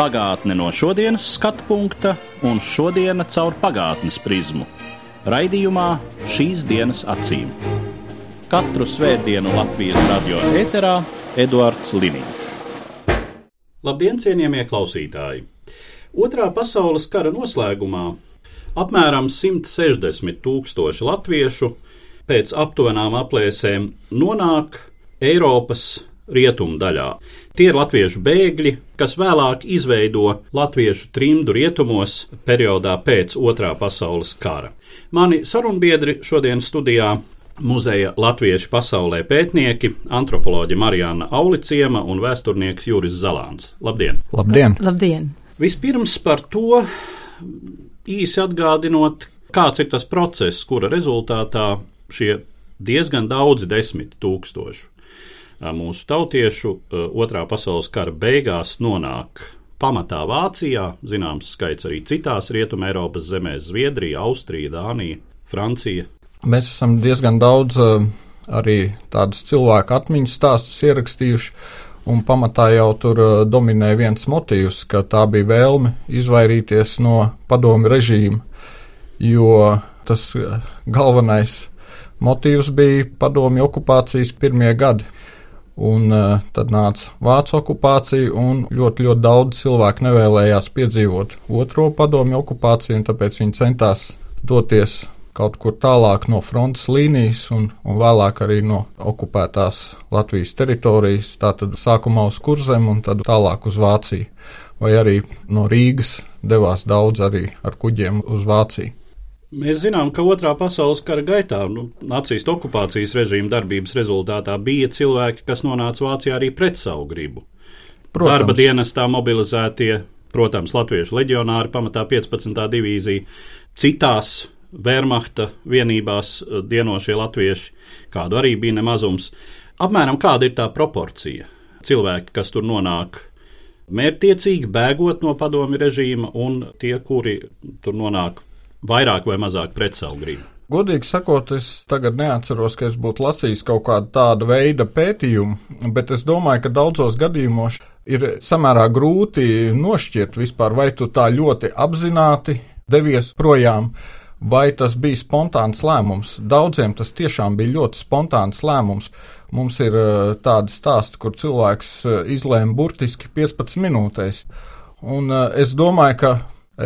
Pagātne no šodienas skatu punkta un šodienas caur pagātnes prizmu. Raidījumā šīs dienas acīm. Katru svētdienu Latvijas radio eterā Eduards Liniņš. Labdien, cienījamie klausītāji! Otrā pasaules kara noslēgumā apmēram 160 tūkstoši latviešu pēc aptuvenām aplēsēm nonāk Eiropas rietumu daļā. Tie ir latviešu bēgļi, kas vēlāk izveido latviešu trimdu rietumos periodā pēc Otrā pasaules kara. Mani sarunbiedri šodien studijā muzeja latviešu pasaulē pētnieki, antropoloģi Marijāna Auliciema un vēsturnieks Juris Zalāns. Labdien! Labdien! Labdien! Vispirms par to īsi atgādinot, kāds ir tas process, kura rezultātā šie diezgan daudzi desmit tūkstoši mūsu tautiešu otrā pasaules kara beigās nonāk pamatā Vācijā, zināms skaits arī citās Rietumē Eiropas zemēs - Zviedrija, Austrija, Dānija, Francija. Mēs esam diezgan daudz arī tādus cilvēku atmiņu stāstus ierakstījuši, un pamatā jau tur uh, dominē viens motīvs, ka tā bija vēlme izvairīties no padomu režīma, jo tas galvenais motīvs bija padomu okupācijas pirmie gadi. Un uh, tad nāca Vācu okupācija, un ļoti, ļoti daudz cilvēku nevēlējās piedzīvot otro padomju okupāciju, un tāpēc viņi centās doties kaut kur tālāk no frontes līnijas, un, un vēlāk arī no okupētās Latvijas teritorijas, tātad sākumā uz Kurzem un tad tālāk uz Vāciju. Vai arī no Rīgas devās daudz arī ar kuģiem uz Vāciju. Mēs zinām, ka Otrā pasaules kara gaitā, nu, nacistu okupācijas režīma darbības rezultātā, bija cilvēki, kas nonāca Vācijā arī pret savu gribu. Protams. Darba dienestā mobilizētie, protams, latviešu leģionāri, pamatā 15. divīzija, citās Wehrmachta vienībās dienošie latvieši, kādu arī bija nemazums. Apmēram kāda ir tā proporcija? Cilvēki, kas tur nonāk mērķtiecīgi, bēgot no padomju režīma, un tie, kuri tur nonāk vairāk vai mazāk pret savu gribu. Godīgi sakot, es tagad neatceros, ka es būtu lasījis kaut kādu tādu veidu pētījumu, bet es domāju, ka daudzos gadījumos ir samērā grūti nošķirt vispār, vai tu tā ļoti apzināti devies projām, vai tas bija spontāns lēmums. Daudziem tas tiešām bija ļoti spontāns lēmums. Mums ir uh, tādi stāsti, kur cilvēks uh, izlēma burtiski 15 minūtēs. Un uh, es domāju, ka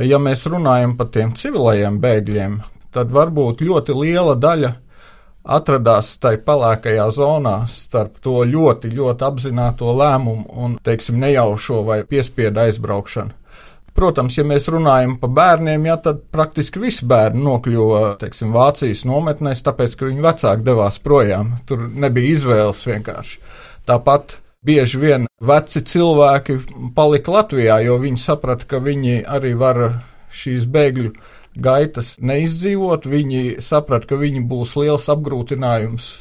ja mēs runājam par tiem civilajiem bēgļiem, tad varbūt ļoti liela daļa atradās tajā pelēkajā zonā starp to ļoti, ļoti apzināto lēmumu un, teiksim, nejaušo vai piespiedu aizbraukšanu. Protams, ja mēs runājam par bērniem, ja, tad praktiski visi bērni nokļuva teiksim, Vācijas nometnēs, tāpēc, ka viņu vecāki devās projām. Tur nebija izvēles vienkārši. Tāpat bieži vien veci cilvēki palika Latvijā, jo viņi saprata, ka viņi arī var šīs bēgļu gaitas neizdzīvot. Viņi saprata, ka viņi būs liels apgrūtinājums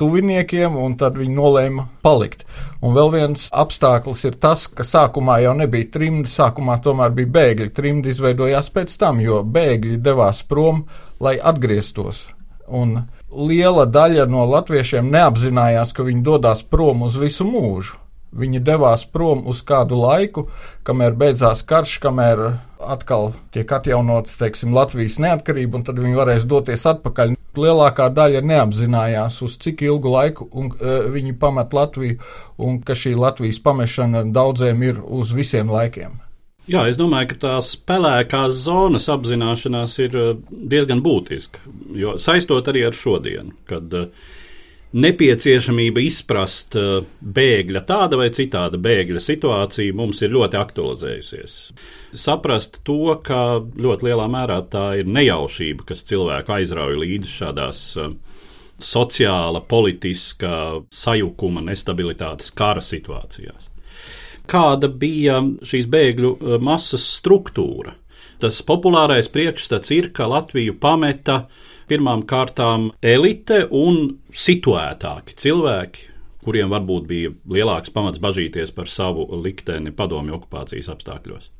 tuviniekiem, un tad viņi nolēma palikt. Un vēl viens apstākļus ir tas, ka sākumā jau nebija trimdi, sākumā tomēr bija bēgļi. Trimdi izveidojās pēc tam, jo bēgļi devās prom, lai atgrieztos. Un liela daļa no latviešiem neapzinājās, ka viņi dodas prom uz visu mūžu. Viņi devās prom uz kādu laiku, kamēr beidzās karš, kamēr atkal tiek atjaunota teiksim, Latvijas neatkarība, un tad viņi varēs doties atpakaļ. Lielākā daļa neapzinājās, uz cik ilgu laiku un, uh, viņi pamet Latviju, un ka šī Latvijas pamešana daudziem ir uz visiem laikiem. Jā, es domāju, ka tās pelēkās zonas apzināšanās ir eh, diezgan būtiska. Jo saistot arī ar šodienu, kad eh, nepieciešamība izprast eh, bēgļa, tāda vai citāda bēgļa situāciju mums ir ļoti aktualizējusies. Saprast to, ka ļoti lielā mērā tā ir nejaušība, kas cilvēku aizrauja līdzi šādās sociāla, politiska sajukuma, nestabilitātes, kara situācijās kāda bija šīs bēgļu eh, masas struktūra. Tas populārais priekšstats ir, ka Latviju pameta pirmām kārtām elite un situētāki cilvēki, kuriem varbūt bija lielāks pamats bažīties par savu likteni padomju okupācijas apstākļos.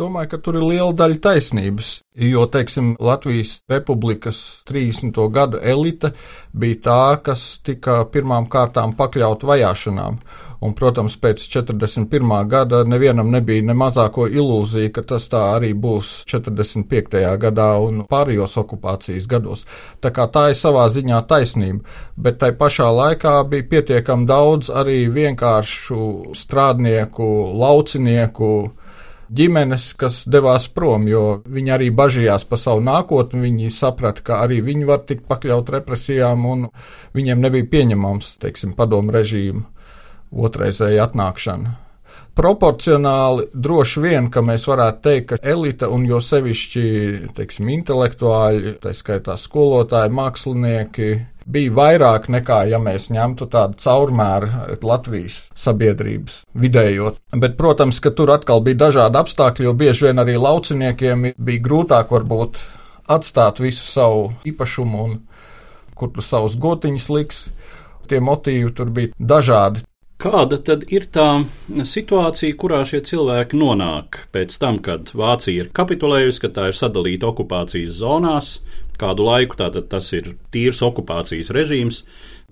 Domāju, ka tur ir liela daļa taisnības, jo, teiksim, Latvijas republikas 30. gadu elite bija tā, kas tika pirmām kārtām pakļaut vajāšanām. Un, protams, pēc 41. gada nevienam nebija ne mazāko ilūziju, ka tas tā arī būs 45. gadā un pārējos okupācijas gados. Tā kā tā ir savā ziņā taisnība, bet tai pašā laikā bija pietiekami daudz arī vienkāršu strādnieku, laucinieku, ģimenes, kas devās prom, jo viņi arī bažījās par savu nākotni. Viņi saprata, ka arī viņi var tikt pakļaut represijām, un viņiem nebija pieņemams, teiksim, padomu režīmu otrreizēja atnākšana. Proporcionāli droši vien, ka mēs varētu teikt, ka elite un jo sevišķi, teiksim, intelektuāļi, tā skaitā skolotāji, mākslinieki, bija vairāk nekā, ja mēs ņemtu tādu caurmēru Latvijas sabiedrības vidējot. Bet, protams, ka tur atkal bija dažādi apstākļi, jo bieži vien arī lauciniekiem bija grūtāk varbūt atstāt visu savu īpašumu un kur tu savus gotiņus liks. Tie motīvi tur bija dažādi. Kāda tad ir tā situācija, kurā šie cilvēki nonāk pēc tam, kad Vācija ir kapitulējusi, ka tā ir sadalīta okupācijas zonās, kādu laiku tātad tas ir tīrs okupācijas režīms.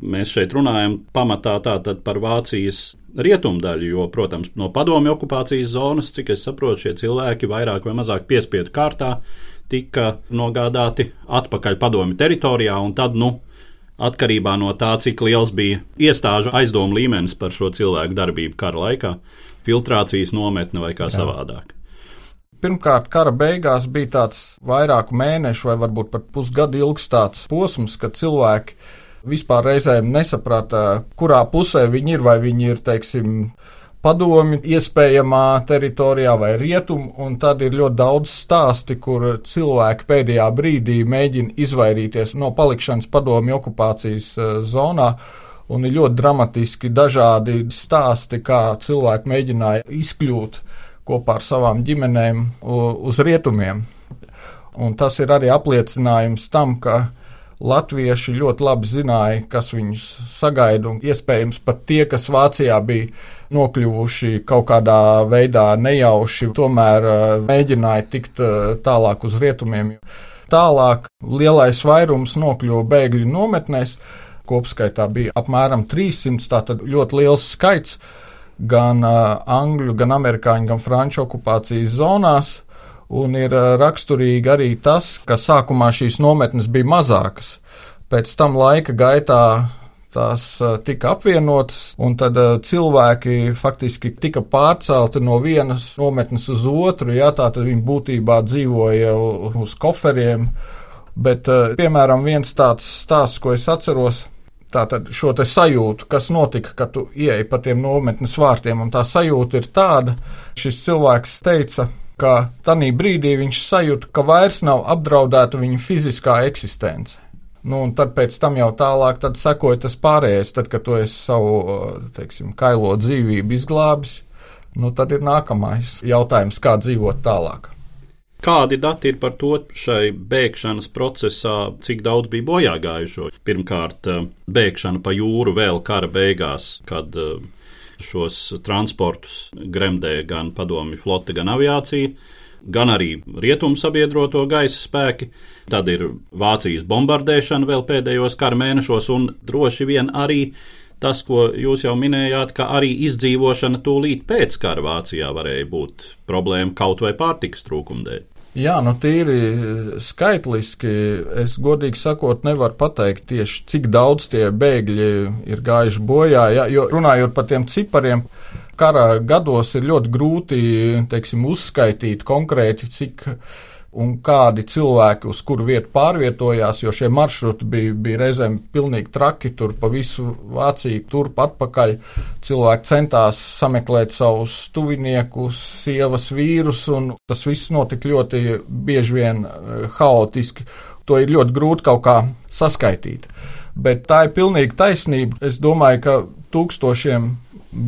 Mēs šeit runājam pamatā tātad par Vācijas rietumdaļu, jo, protams, no padomju okupācijas zonas, cik es saprotu, šie cilvēki vairāk vai mazāk piespiedu kārtā tika nogādāti atpakaļ padomju teritorijā, un tad, nu, atkarībā no tā, cik liels bija iestāžu aizdomu līmenis par šo cilvēku darbību kara laikā, filtrācijas nometne vai kā Jā. savādāk. Pirmkārt, kara beigās bija tāds vairāku mēnešu vai varbūt pat pusgadu ilgs tāds posms, kad cilvēki vispār reizēm nesaprata, kurā pusē viņi ir, vai viņi ir, teiksim, padomi iespējamā teritorijā vai rietumu, un tad ir ļoti daudz stāsti, kur cilvēki pēdējā brīdī mēģina izvairīties no palikšanas padomi okupācijas uh, zonā. Un ir ļoti dramatiski dažādi stāsti, kā cilvēki mēģināja izkļūt kopā ar savām ģimenēm uz rietumiem. Un tas ir arī apliecinājums tam, ka latvieši ļoti labi zināja, kas viņus sagaida, un iespējams pat tie, kas Vācijā bija nokļuvuši kaut kādā veidā nejauši, tomēr uh, mēģināja tikt uh, tālāk uz rietumiem. Tālāk lielais vairums nokļuva bēgļu nometnēs, kopskaitā bija apmēram 300, tātad ļoti liels skaits gan uh, angļu, gan amerikāņu, gan franču okupācijas zonās. Un ir raksturīgi arī tas, ka sākumā šīs nometnes bija mazākas. Pēc tam laika gaitā tās tika apvienotas, un tad cilvēki faktiski tika pārcelti no vienas nometnes uz otru. Jā, tā tad viņi būtībā dzīvoja uz koferiem. Bet, piemēram, viens tāds stāsts, ko es atceros, tātad šo te sajūtu, kas notika, kad tu ieeji pa tiem nometnes vārtiem, un tā sajūta ir tāda, šis cilvēks teica, ka tajā brīdī viņš sajūta, ka vairs nav apdraudēta viņa fiziskā eksistence. Nu, un tad pēc tam jau tālāk sekoja tas pārējais, tad, kad tu esi savu teiksim, kailo dzīvību izglābis, nu, tad ir nākamais jautājums, kā dzīvot tālāk. Kādi dati ir par to šai bēgšanas procesā, cik daudz bija bojā gājušo? Pirmkārt, bēgšana pa jūru vēl kara beigās, kad šos transportus gremdē gan padomju flote, gan aviācija gan arī rietumu sabiedroto gaisa spēki. Tad ir Vācijas bombardēšana vēl pēdējos kara mēnešos, un droši vien arī tas, ko jūs jau minējāt, ka arī izdzīvošana tūlīt pēc kara Vācijā varēja būt problēma kaut vai pārtikas trūkuma dēļ. Jā, nu tīri skaitliski, es godīgi sakot, nevaru pateikt tieši, cik daudz tie bēgļi ir gājuši bojā, jā, jo runājot par tiem cipariem, kara gados ir ļoti grūti teiksim, uzskaitīt konkrēti, cik un kādi cilvēki uz kuru vietu pārvietojās, jo šie maršruti bija, bija reizēm pilnīgi traki, tur pa visu Vāciju, turp atpakaļ. Cilvēki centās sameklēt savus tuviniekus, sievas vīrus, un tas viss notika ļoti bieži vien eh, haotiski. To ir ļoti grūti kaut kā saskaitīt. Bet tā ir pilnīgi taisnība. Es domāju, ka tūkstošiem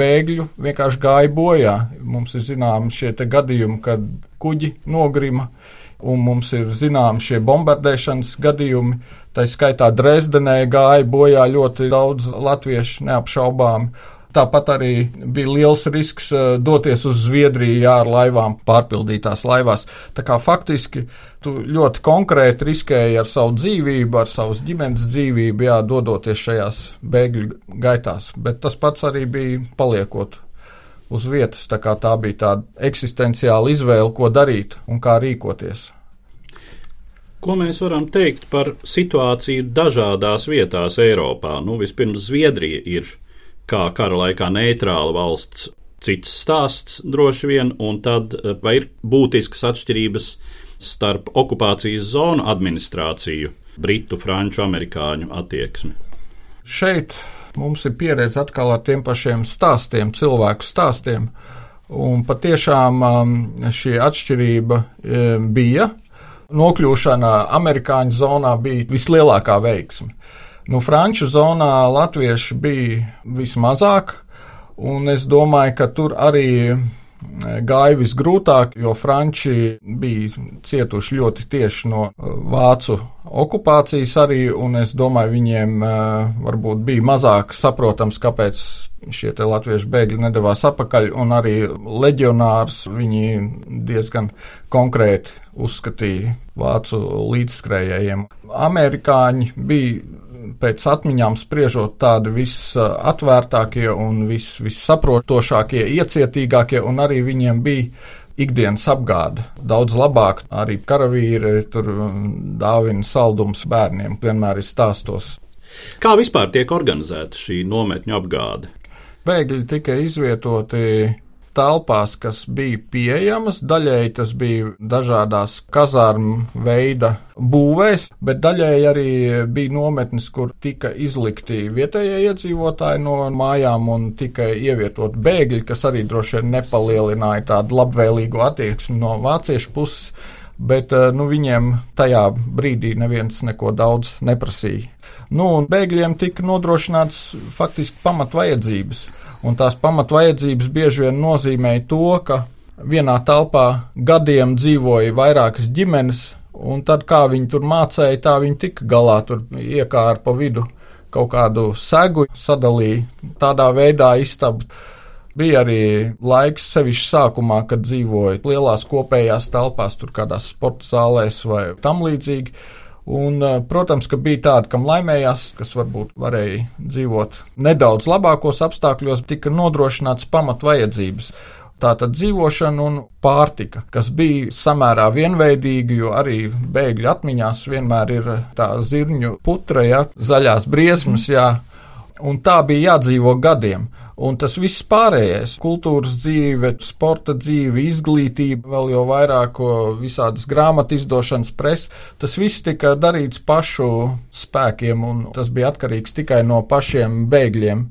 bēgļu vienkārši gāja bojā. Mums ir zināms šie gadījumi, kad kuģi nogrima. Un mums ir zināms šie bombardēšanas gadījumi. Tā skaitā Dresdenē gāja bojā ļoti daudz latviešu neapšaubām. Tāpat arī bija liels risks eh, doties uz Zviedriju jā, ar laivām, pārpildītās laivās. Tā kā faktiski tu ļoti konkrēti riskēji ar savu dzīvību, ar savas ģimenes dzīvību, jā, dodoties šajās bēgļu gaitās. Bet tas pats arī bija paliekot uz vietas. Tā, tā bija tāda eksistenciāla izvēle, ko darīt un kā rīkoties. Ko mēs varam teikt par situāciju dažādās vietās Eiropā? Nu, vispirms Zviedrija ir kā kara laikā neitrāla valsts, cits stāsts droši vien, un tad eh, vai ir būtiskas atšķirības starp okupācijas zonu administrāciju, britu, franču, amerikāņu attieksmi. Šeit mums ir pieredze atkal ar tiem pašiem stāstiem, cilvēku stāstiem, un patiešām um, šī atšķirība um, bija. Nokļūšana amerikāņu zonā bija vislielākā veiksme. Nu, Franču zonā latvieši bija vismazāk, un es domāju, ka tur arī gāja visgrūtāk, jo franči bija cietuši ļoti tieši no e, vācu okupācijas arī, un es domāju, viņiem e, varbūt bija mazāk saprotams, kāpēc šie latviešu bēgļi nedavās atpakaļ, un arī leģionārs viņi diezgan konkrēti uzskatīja vācu līdzskrējējiem. Amerikāņi bija pēc atmiņām spriežot tādi visatvērtākie un vis, vissaprotošākie, iecietīgākie, un arī viņiem bija ikdienas apgāde. Daudz labāk arī karavīri tur um, dāvina saldums bērniem, vienmēr ir stāstos. Kā vispār tiek organizēta šī nometņu apgāde? Bēgļi tika izvietoti telpās, kas bija pieejamas. Daļēji tas bija dažādās kazārmu veida būvēs, bet daļēji arī bija nometnes, kur tika izlikti vietējie iedzīvotāji no mājām un tika ievietot bēgļi, kas arī droši vien nepalielināja tādu labvēlīgu attieksmi no vāciešu puses. Bet eh, nu, viņiem tajā brīdī neviens neko daudz neprasīja. Nu, bēgļiem tika nodrošināts faktiski pamatvajadzības. Un tās pamatvajadzības bieži vien nozīmēja to, ka vienā telpā gadiem dzīvoja vairākas ģimenes, un tad kā viņi tur mācīja, tā viņi tika galā, tur iekāra pa vidu kaut kādu segu, sadalīja tādā veidā istabu. Bija arī laiks, sevišķi sākumā, kad dzīvoja lielās kopējās telpās, tur kādās sporta zālēs vai tam līdzīgi Un, eh, protams, ka bija tādi, kam laimējās, kas varbūt varēja dzīvot nedaudz labākos apstākļos, tika nodrošināts pamat vajadzības. Tātad dzīvošana un pārtika, kas bija samērā vienveidīga, jo arī bēgļu atmiņās vienmēr ir tā zirņu putra, ja, zaļās briesmas, jā, un tā bija jādzīvo gadiem. Un tas viss pārējais - kultūras dzīve, sporta dzīve, izglītība, vēl jau vairāk visādas grāmatu izdošanas presa, tas viss tika darīts pašu spēkiem, un tas bija atkarīgs tikai no pašiem bēgļiem.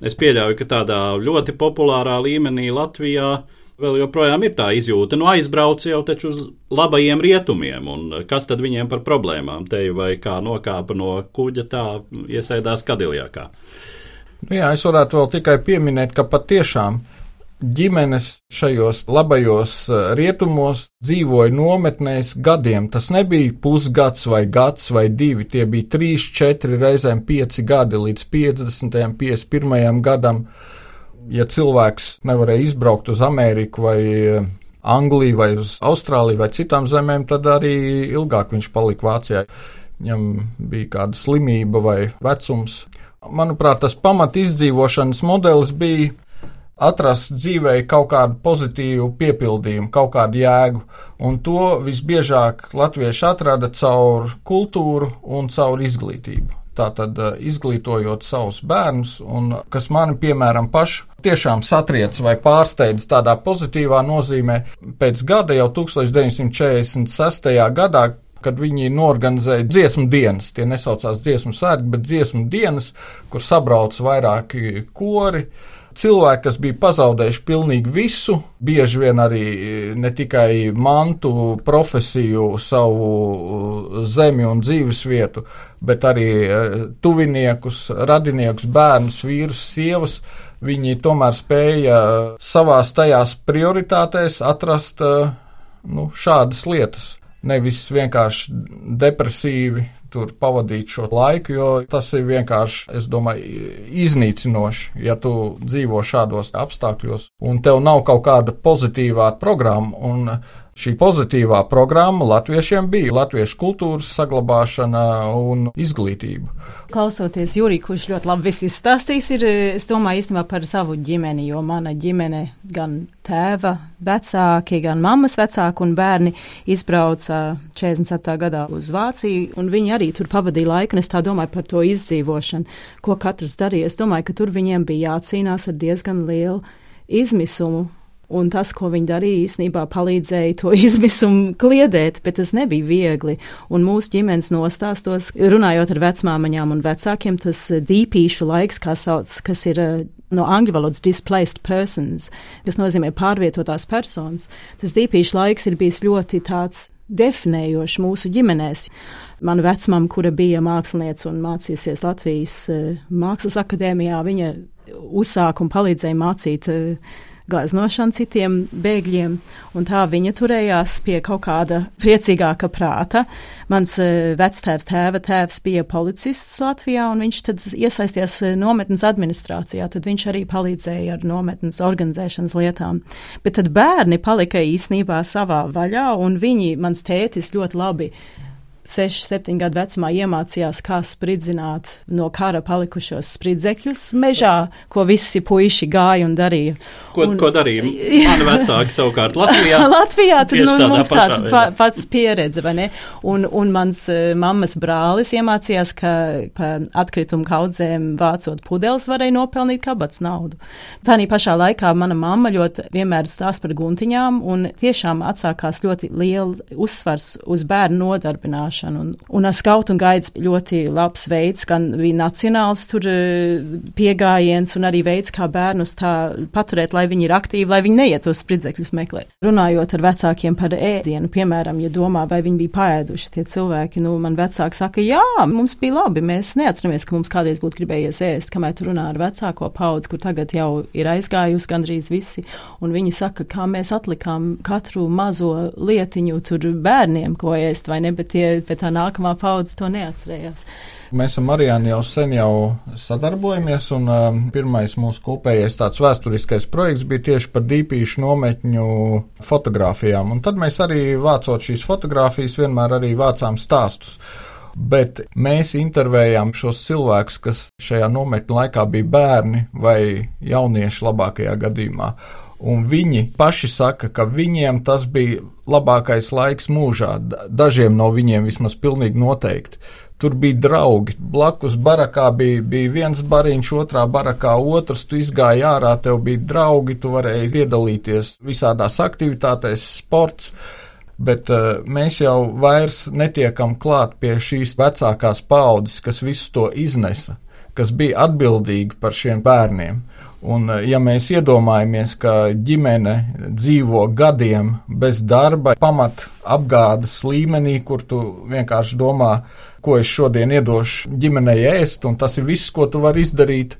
Es pieļauju, ka tādā ļoti populārā līmenī Latvijā vēl joprojām ir tā izjūta, nu aizbrauc jau taču uz labajiem rietumiem, un kas tad viņiem par problēmām te vai kā nokāpa no kuģa tā iesēdās Kadiljākā. Nu jā, es varētu vēl tikai pieminēt, ka patiešām ģimenes šajos labajos eh, rietumos dzīvoja nometnēs gadiem. Tas nebija pusgads vai gads vai divi, tie bija trīs, četri reizēm pieci gadi līdz 50. un 51. gadam. Ja cilvēks nevarēja izbraukt uz Ameriku vai eh, Angliju vai uz Austrāliju vai citām zemēm, tad arī ilgāk viņš palika Vācijā. Viņam bija kāda slimība vai vecums. Manuprāt, tas pamat izdzīvošanas modelis bija atrast dzīvē kaut kādu pozitīvu piepildījumu, kaut kādu jēgu, un to visbiežāk latvieši atrada caur kultūru un caur izglītību. Tātad eh, izglītojot savus bērnus, un kas mani, piemēram, pašu tiešām satriec vai pārsteidz tādā pozitīvā nozīmē, pēc gada jau 1946. gadā, kad viņi norganizēja dziesmu dienas. Tie nesaucās dziesmu sērgi, bet dziesmu dienas, kur sabrauc vairāki kori. Cilvēki, kas bija pazaudējuši pilnīgi visu, bieži vien arī ne tikai mantu, profesiju, savu uh, zemi un dzīves vietu, bet arī uh, tuviniekus, radiniekus, bērnus, vīrus, sievas, viņi tomēr spēja savās tajās prioritātēs atrast nu, šādas lietas. Nevis vienkārši depresīvi tur pavadīt šo laiku, jo tas ir vienkārši, es domāju, iznīcinoši, ja tu dzīvo šādos apstākļos un tev nav kaut kāda pozitīvā programma. Šī pozitīvā programma latviešiem bija latviešu kultūras saglabāšana un izglītība. Klausoties Jurī, kurš ļoti labi viss izstāstījis, ir, es domāju īstenībā par savu ģimeni, jo mana ģimene gan tēva vecāki, gan mammas vecāki un bērni izbrauca 47. gadā uz Vāciju, un viņi arī tur pavadīja laiku, un es tā domāju par to izdzīvošanu, ko katrs darīja. Es domāju, ka tur viņiem bija jācīnās ar diezgan lielu izmisumu Un tas, ko viņi darīja, īstenībā palīdzēja to izmisumu kliedēt, bet tas nebija viegli. Un mūsu ģimenes nostāstos, runājot ar vecmāmiņām un vecākiem, tas eh, dīpīšu laiks, kā sauc, kas ir eh, no angļu valodas displaced persons, kas nozīmē pārvietotās personas. Tas dīpīšu laiks ir bijis ļoti tāds definējošs mūsu ģimenēs. Mana vecmama, kura bija mākslinieca un mācījusies Latvijas uh, Mākslas akadēmijā, viņa uzsāka un palīdzēja mācīt uh, gleznošanu citiem bēgļiem, un tā viņa turējās pie kaut kāda priecīgāka prāta. Mans uh, vectēvs tēva tēvs bija policists Latvijā, un viņš tad iesaistījās uh, nometnes administrācijā, tad viņš arī palīdzēja ar nometnes organizēšanas lietām. Bet tad bērni palika īsnībā savā vaļā, un viņi, mans tētis ļoti labi 6, 7 gadu vecumā iemācījās, kā spridzināt no kara palikušos spridzekļus mežā, ko visi puiši gāja un darīja. Ko, un, ko darīja? Mani vecāki savukārt Latvijā. Latvijā tad nu, mums tāds pa, pats pieredze, vai ne? Un, un mans uh, mammas brālis iemācījās, ka pa atkritumu kaudzēm vācot pudeles varēja nopelnīt kabats naudu. Tānī pašā laikā mana mamma ļoti vienmēr stāst par guntiņām un tiešām atsākās ļoti liela uzsvars uz bērnu nodarbināšanu zināšanu. Un, un skautu un gaidas ļoti labs veids, gan bija nacionāls tur e, piegājiens un arī veids, kā bērnus tā paturēt, lai viņi ir aktīvi, lai viņi neiet uz spridzekļus meklēt. Runājot ar vecākiem par ēdienu, piemēram, ja domā, vai viņi bija paēduši tie cilvēki, nu, man vecāki saka, jā, mums bija labi, mēs neatceramies, ka mums kādreiz būtu gribējies ēst, kamēr tu runā ar vecāko paudzi, kur tagad jau ir aizgājusi gandrīz visi, un viņi saka, kā mēs atlikām katru mazo lietiņu tur bērniem, ko ēst, vai ne, bet tie bet tā nākamā paudze to neatcerējās. Mēs ar Marijānu jau sen jau sadarbojamies, un um, pirmais mūsu kopējais tāds vēsturiskais projekts bija tieši par dīpīšu nometņu fotografijām. Un tad mēs arī vācot šīs fotogrāfijas, vienmēr arī vācām stāstus. Bet mēs intervējām šos cilvēkus, kas šajā nometņu laikā bija bērni vai jaunieši labākajā gadījumā. Un viņi paši saka, ka viņiem tas bija labākais laiks mūžā. Dažiem no viņiem vismaz pilnīgi noteikti. Tur bija draugi. Blakus barakā bija, bija viens bariņš, otrā barakā otrs. Tu izgāji ārā, tev bija draugi, tu varēji piedalīties visādās aktivitātēs, sports. Bet uh, mēs jau vairs netiekam klāt pie šīs vecākās paudzes, kas visu to iznesa, kas bija atbildīgi par šiem bērniem. Un, eh, ja mēs iedomājamies, ka ģimene dzīvo gadiem bez darba, pamat apgādes līmenī, kur tu vienkārši domā, ko es šodien iedošu ģimenei ēst, un tas ir viss, ko tu vari izdarīt.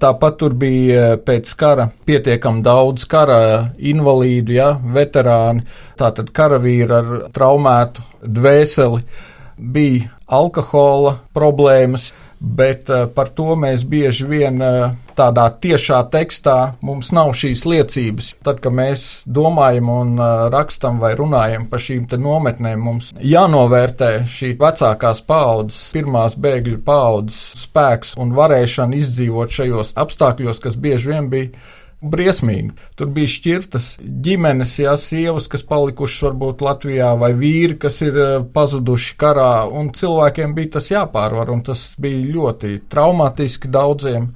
Tāpat tur bija eh, pēc kara pietiekami daudz kara invalīdu, ja, veterāni, tātad karavīri ar traumētu dvēseli, bija alkohola problēmas bet uh, par to mēs bieži vien uh, tādā tiešā tekstā mums nav šīs liecības. Tad, kad mēs domājam un uh, rakstam vai runājam par šīm nometnēm, mums jānovērtē šī vecākās paudzes, pirmās bēgļu paudzes spēks un varēšana izdzīvot šajos apstākļos, kas bieži vien bija briesmīgi. Tur bija šķirtas ģimenes, jā, sievas, kas palikušas varbūt Latvijā, vai vīri, kas ir eh, pazuduši karā, un cilvēkiem bija tas jāpārvar, un tas bija ļoti traumatiski daudziem.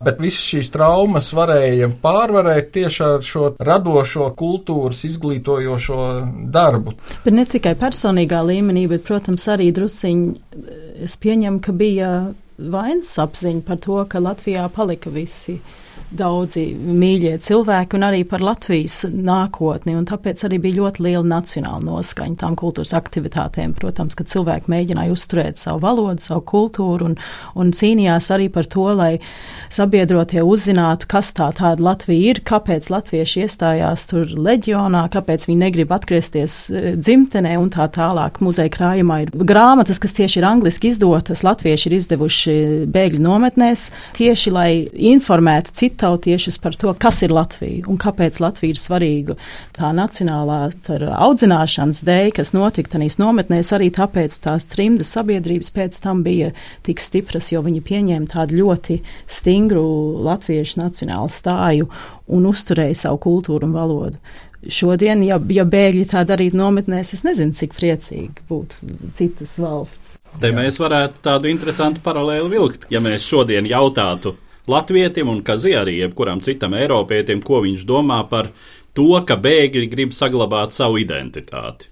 Bet visas šīs traumas varēja pārvarēt tieši ar šo radošo, kultūras, izglītojošo darbu. Bet ne tikai personīgā līmenī, bet, protams, arī drusciņi es pieņemu, ka bija vainas apziņa par to, ka Latvijā palika visi daudzi mīļie cilvēki un arī par Latvijas nākotni. Tāpēc arī bija ļoti liela nacionāla noskaņa tām kultūras aktivitātēm. Protams, ka cilvēki mēģināja uzturēt savu valodu, savu kultūru un, un cīnījās arī par to, lai sabiedrotie uzzinātu, kas tā tāda Latvija ir, kāpēc latvieši iestājās tur leģionā, kāpēc viņi negrib atgriezties e, dzimtenē un tā tālāk. Muzeja krājumā ir grāmatas, kas tieši ir angliski izdotas, latvieši ir izdevuši bēgļu nometnēs, tieši lai informētu citautiešus par to, kas ir Latvija un kāpēc Latvija ir svarīga. Tā nacionālā audzināšanas dēļ, kas notika tanīs nometnēs, arī tāpēc tās trimdas sabiedrības pēc tam bija tik stipras, jo viņi pieņēma tādu ļoti stingru latviešu nacionālu stāju un uzturēja savu kultūru un valodu. Šodien, ja, ja bēgļi tā darītu nometnēs, es nezinu, cik priecīgi būtu citas valsts. Te mēs varētu tādu interesantu paralēli vilkt. Ja mēs šodien jautātu latvietim un kazī arī jebkuram citam eiropietim, ko viņš domā par to, ka bēgļi grib saglabāt savu identitāti.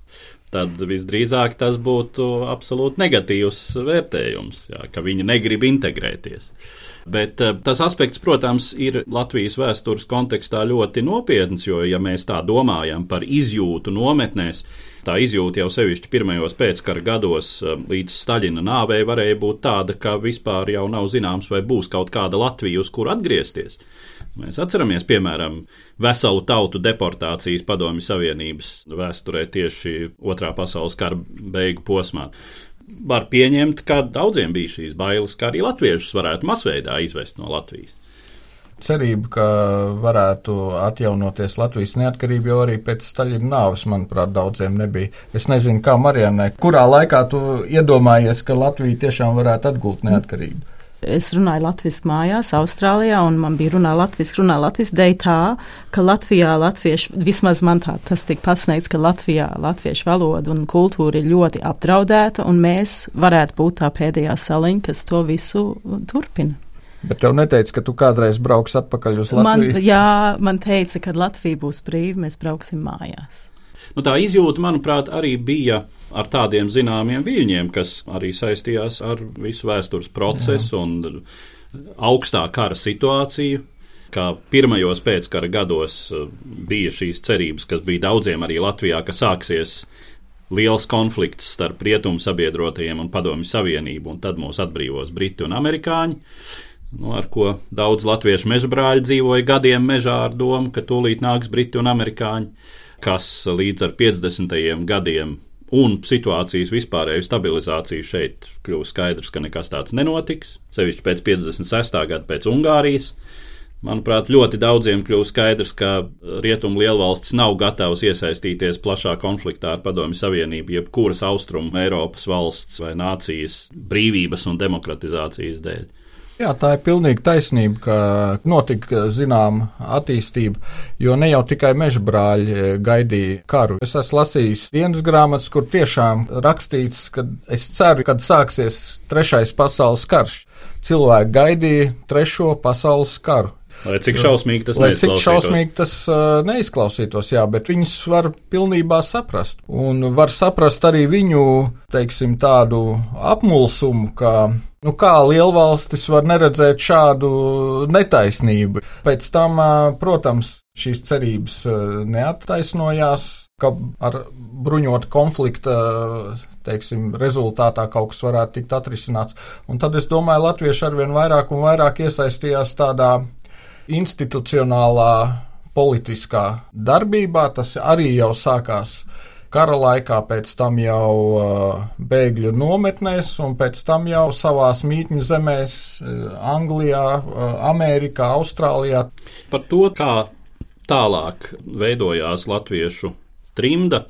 Tad visdrīzāk tas būtu absolūti negatīvs vērtējums, jā, ka viņi negrib integrēties. Bet uh, tas aspekts, protams, ir Latvijas vēstures kontekstā ļoti nopietns, jo, ja mēs tā domājam par izjūtu nometnēs, tā izjūta jau sevišķi pirmajos pēckara gados uh, līdz Staļina nāvei varēja būt tāda, ka vispār jau nav zināms, vai būs kaut kāda Latvija, uz kur atgriezties. Mēs atceramies, piemēram, veselu tautu deportācijas Padomju Savienības vēsturē tieši Otrā pasaules kara beigu posmā var pieņemt, ka daudziem bija šīs bailes, ka arī latviešus varētu masveidā izvest no Latvijas. Cerība, ka varētu atjaunoties Latvijas neatkarība, jau arī pēc Staļina nāves, manuprāt, daudziem nebija. Es nezinu, kā Marijanai, kurā laikā tu iedomājies, ka Latvija tiešām varētu atgūt neatkarību? Mm. Es runāju latviešu mājās, Austrālijā, un man bija runā latviešu, runā latviešu dēļ tā, ka Latvijā latviešu, vismaz man tā tas tika pasniegts, ka Latvijā latviešu valoda un kultūra ir ļoti apdraudēta, un mēs varētu būt tā pēdējā saliņa, kas to visu turpina. Bet tev neteica, ka tu kādreiz brauks atpakaļ uz Latviju? Man, jā, man teica, ka Latvija būs brīva, mēs brauksim mājās. Nu, tā izjūta, manuprāt, arī bija ar tādiem zināmiem viļņiem, kas arī saistījās ar visu vēstures procesu Jā. un augstā kara situāciju. Kā pirmajos pēckara gados uh, bija šīs cerības, kas bija daudziem arī Latvijā, ka sāksies liels konflikts starp rietumu sabiedrotajiem un padomju savienību, un tad mūs atbrīvos briti un amerikāņi. Nu, ar ko daudz latviešu meža brāļi dzīvoja gadiem mežā ar domu, ka tūlīt nāks briti un amerikāņi kas līdz ar 50. gadiem un situācijas vispārēju stabilizāciju šeit kļūst skaidrs, ka nekas tāds nenotiks. Sevišķi pēc 56. gada pēc Ungārijas. Manuprāt, ļoti daudziem kļūst skaidrs, ka rietumu lielvalsts nav gatavas iesaistīties plašā konfliktā ar Padomju Savienību, jebkuras austrumu Eiropas valsts vai nācijas brīvības un demokratizācijas dēļ. Jā, tā ir pilnīgi taisnība, ka notika zināma attīstība, jo ne jau tikai meža brāļi e, gaidīja karu. Es esmu lasījis dienas grāmatas, kur tiešām rakstīts, ka es ceru, kad sāksies trešais pasaules karš. Cilvēki gaidīja trešo pasaules karu. Lai cik šausmīgi tas Lai cik šausmīgi tas uh, neizklausītos, jā, bet viņus var pilnībā saprast. Un var saprast arī viņu, teiksim, tādu apmulsumu, ka Nu, kā lielvalstis var neredzēt šādu netaisnību? Pēc tam, protams, šīs cerības neattaisnojās, ka ar bruņotu konflikta teiksim, rezultātā kaut kas varētu tikt atrisināts. Un tad es domāju, latvieši arvien vairāk un vairāk iesaistījās tādā institucionālā politiskā darbībā. Tas arī jau sākās kara laikā, pēc tam jau uh, bēgļu nometnēs, un pēc tam jau savās mītņu zemēs, uh, Anglijā, uh, Amerikā, Austrālijā. Par to, kā tālāk veidojās latviešu trimda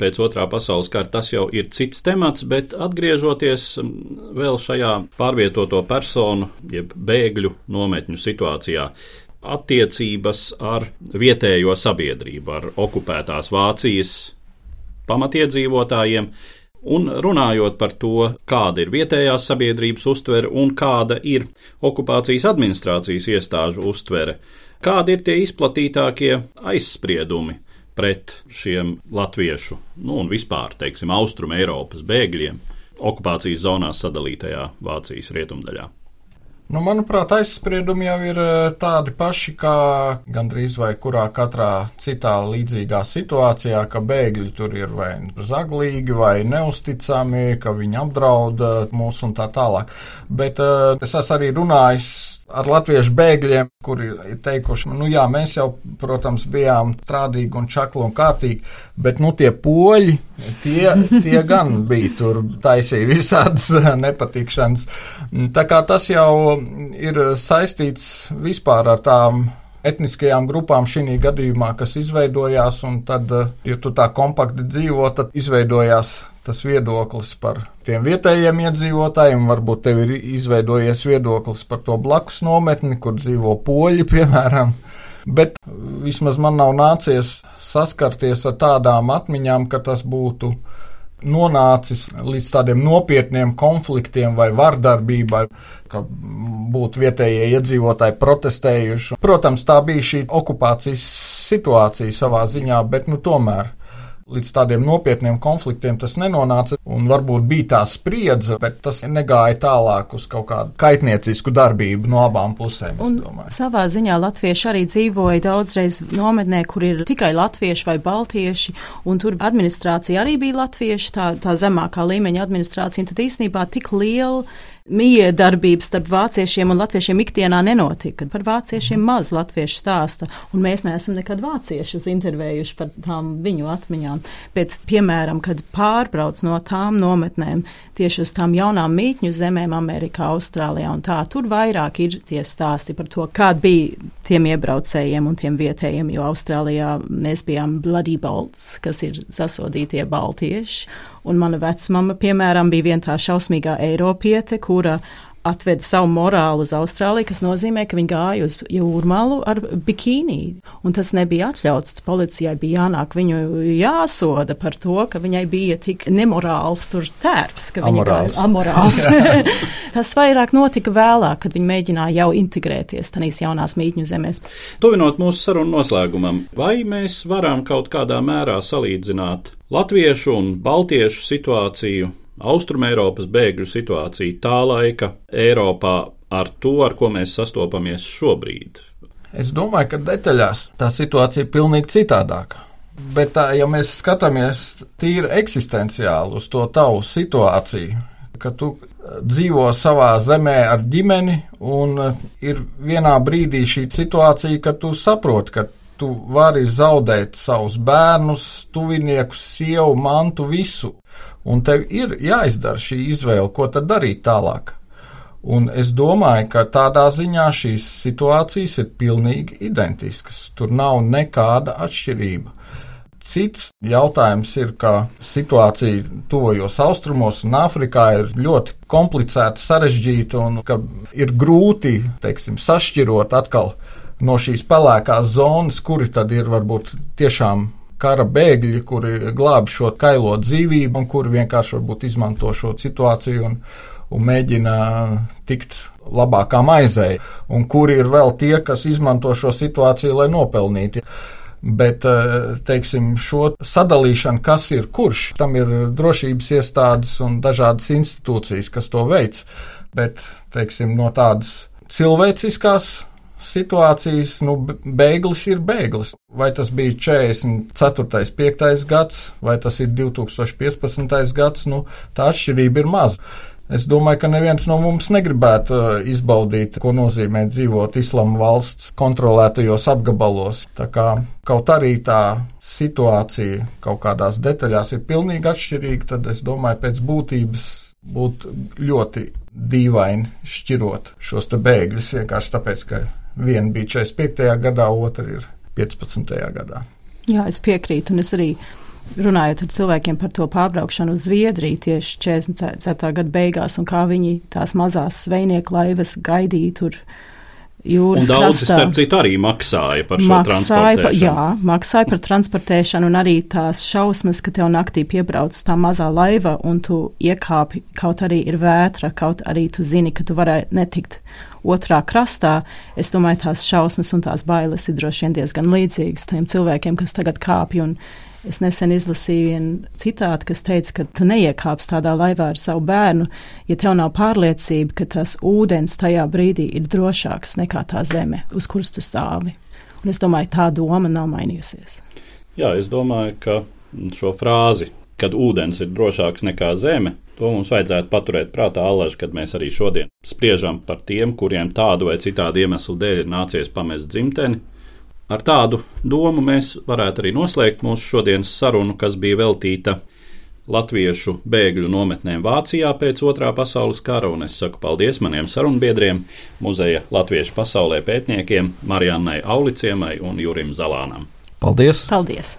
pēc otrā pasaules kara, tas jau ir cits temats, bet atgriežoties um, vēl šajā pārvietoto personu, jeb bēgļu nometņu situācijā, attiecības ar vietējo sabiedrību, ar okupētās Vācijas pamatiedzīvotājiem. Un runājot par to, kāda ir vietējās sabiedrības uztvere un kāda ir okupācijas administrācijas iestāžu uztvere, kādi ir tie izplatītākie aizspriedumi pret šiem latviešu, nu un vispār, teiksim, austrumu Eiropas bēgļiem okupācijas zonās sadalītajā Vācijas rietumdaļā. Nu, manuprāt, aizspriedumi jau ir eh, tādi paši kā gandrīz vai kurā katrā citā līdzīgā situācijā, ka bēgļi tur ir vai zaglīgi vai neusticami, ka viņi apdraud mūs un tā tālāk. Bet uh, es esmu arī runājis ar latviešu bēgļiem, kuri ir teikuši, nu jā, mēs jau, protams, bijām strādīgi un čakli un kārtīgi, bet nu tie poļi, tie, tie gan bija tur taisīja visādas nepatikšanas. Tā kā tas jau ir saistīts vispār ar tām etniskajām grupām šī gadījumā, kas izveidojās, un tad, ja tu tā kompakti dzīvo, tad izveidojās tas viedoklis par tiem vietējiem iedzīvotājiem. Varbūt tev ir izveidojies viedoklis par to blakus nometni, kur dzīvo poļi, piemēram. Bet vismaz man nav nācies saskarties ar tādām atmiņām, ka tas būtu nonācis līdz tādiem nopietniem konfliktiem vai vardarbībai, ka būtu vietējie iedzīvotāji protestējuši. Protams, tā bija šī okupācijas situācija savā ziņā, bet nu tomēr Līdz tādiem nopietniem konfliktiem tas nenonāca, un varbūt bija tā spriedze, bet tas negāja tālāk uz kaut kādu kaitniecisku darbību no abām pusēm. Savā ziņā latvieši arī dzīvoja daudzreiz nometnē, kur ir tikai latvieši vai baltieši, un tur administrācija arī bija latvieši, tā, tā zemākā līmeņa administrācija, un tad īstenībā tik liela miedarbības starp vāciešiem un latviešiem ikdienā nenotika. Par vāciešiem maz latviešu stāsta, un mēs neesam nekad vāciešus intervējuši par tām viņu atmiņām. Bet, piemēram, kad pārbrauc no tām nometnēm tieši uz tām jaunām mītņu zemēm Amerikā, Austrālijā un tā, tur vairāk ir tie stāsti par to, kāda bija tiem iebraucējiem un tiem vietējiem, jo Austrālijā mēs bijām Bloody Balts, kas ir sasodītie baltieši Un mana vecmama, piemēram, bija viena tā šausmīgā Eiropiete, kura atveda savu morālu uz Austrāliju, kas nozīmē, ka viņi gāja uz jūrmālu ar bikīnī. Un tas nebija atļauts. Policijai bija jānāk viņu jāsoda par to, ka viņai bija tik nemorāls tur tērps, ka viņa amorāls. gāja amorāls. tas vairāk notika vēlāk, kad viņi mēģināja jau integrēties tanīs jaunās mītņu zemēs. Tuvinot mūsu sarunu noslēgumam, vai mēs varam kaut kādā mērā salīdzināt latviešu un baltiešu situāciju, Austrumēropas bēgļu situāciju tā laika Eiropā ar to, ar ko mēs sastopamies šobrīd? Es domāju, ka detaļās tā situācija ir pilnīgi citādāka. Bet, tā, ja mēs skatāmies tīri eksistenciāli uz to tavu situāciju, ka tu dzīvo savā zemē ar ģimeni, un ir vienā brīdī šī situācija, ka tu saproti, ka tu vari zaudēt savus bērnus, tuviniekus, sievu, mantu, visu. Un tev ir jāizdara šī izvēle, ko tad darīt tālāk. Un es domāju, ka tādā ziņā šīs situācijas ir pilnīgi identiskas. Tur nav nekāda atšķirība. Cits jautājums ir, ka situācija tuvojos austrumos un Āfrikā ir ļoti komplicēta, sarežģīta un ka ir grūti, teiksim, sašķirot atkal no šīs pelēkās zonas, kuri tad ir varbūt tiešām kara bēgļi, kuri glāb šo kailo dzīvību un kuri vienkārši varbūt izmanto šo situāciju un, un mēģina tikt labākā maizē, un kuri ir vēl tie, kas izmanto šo situāciju, lai nopelnītu. Bet, eh, teiksim, šo sadalīšanu, kas ir kurš, tam ir drošības iestādes un dažādas institūcijas, kas to veids. Bet, teiksim, no tādas cilvēciskās situācijas, nu, bēglis ir bēglis. Vai tas bija 44. 5. gads, vai tas ir 2015. gads, nu, tā atšķirība ir maza. Es domāju, ka neviens no mums negribētu uh, izbaudīt, ko nozīmē dzīvot islāma valsts kontrolētajos apgabalos. Tā kā kaut arī tā situācija kaut kādās detaļās ir pilnīgi atšķirīga, tad es domāju, pēc būtības būtu ļoti dīvaini šķirot šos bēgļus vienkārši tāpēc, ka Viena bija 45. gadā, otra ir 15. gadā. Jā, es piekrītu, un es arī runājot ar cilvēkiem par to pārbraukšanu uz Zviedriju tieši 44. gada beigās, un kā viņi tās mazās zvejnieku laivas gaidīja tur jūras un daudzi, krastā. starp citu, arī maksāja par šo maksāja, pa, transportēšanu. jā, maksāja par transportēšanu, un arī tās šausmas, ka tev naktī piebrauc tā mazā laiva, un tu iekāpi, kaut arī ir vētra, kaut arī tu zini, ka tu varēji netikt otrā krastā. Es domāju, tās šausmas un tās bailes ir droši vien diezgan līdzīgas tiem cilvēkiem, kas tagad kāpj Es nesen izlasīju vienu citātu, kas teica, ka tu neiekāps tādā laivā ar savu bērnu, ja tev nav pārliecība, ka tas ūdens tajā brīdī ir drošāks nekā tā zeme, uz kuras tu stāvi. Un es domāju, tā doma nav mainījusies. Jā, es domāju, ka šo frāzi, kad ūdens ir drošāks nekā zeme, to mums vajadzētu paturēt prātā allaž, kad mēs arī šodien spriežam par tiem, kuriem tādu vai citādu iemeslu dēļ ir nācies pamest dzimteni Ar tādu domu mēs varētu arī noslēgt mūsu šodienas sarunu, kas bija veltīta latviešu bēgļu nometnēm Vācijā pēc otrā pasaules kara, un es saku paldies maniem sarunbiedriem, muzeja latviešu pasaulē pētniekiem Marijannai Auliciemai un Jurim Zalānam. Paldies! Paldies!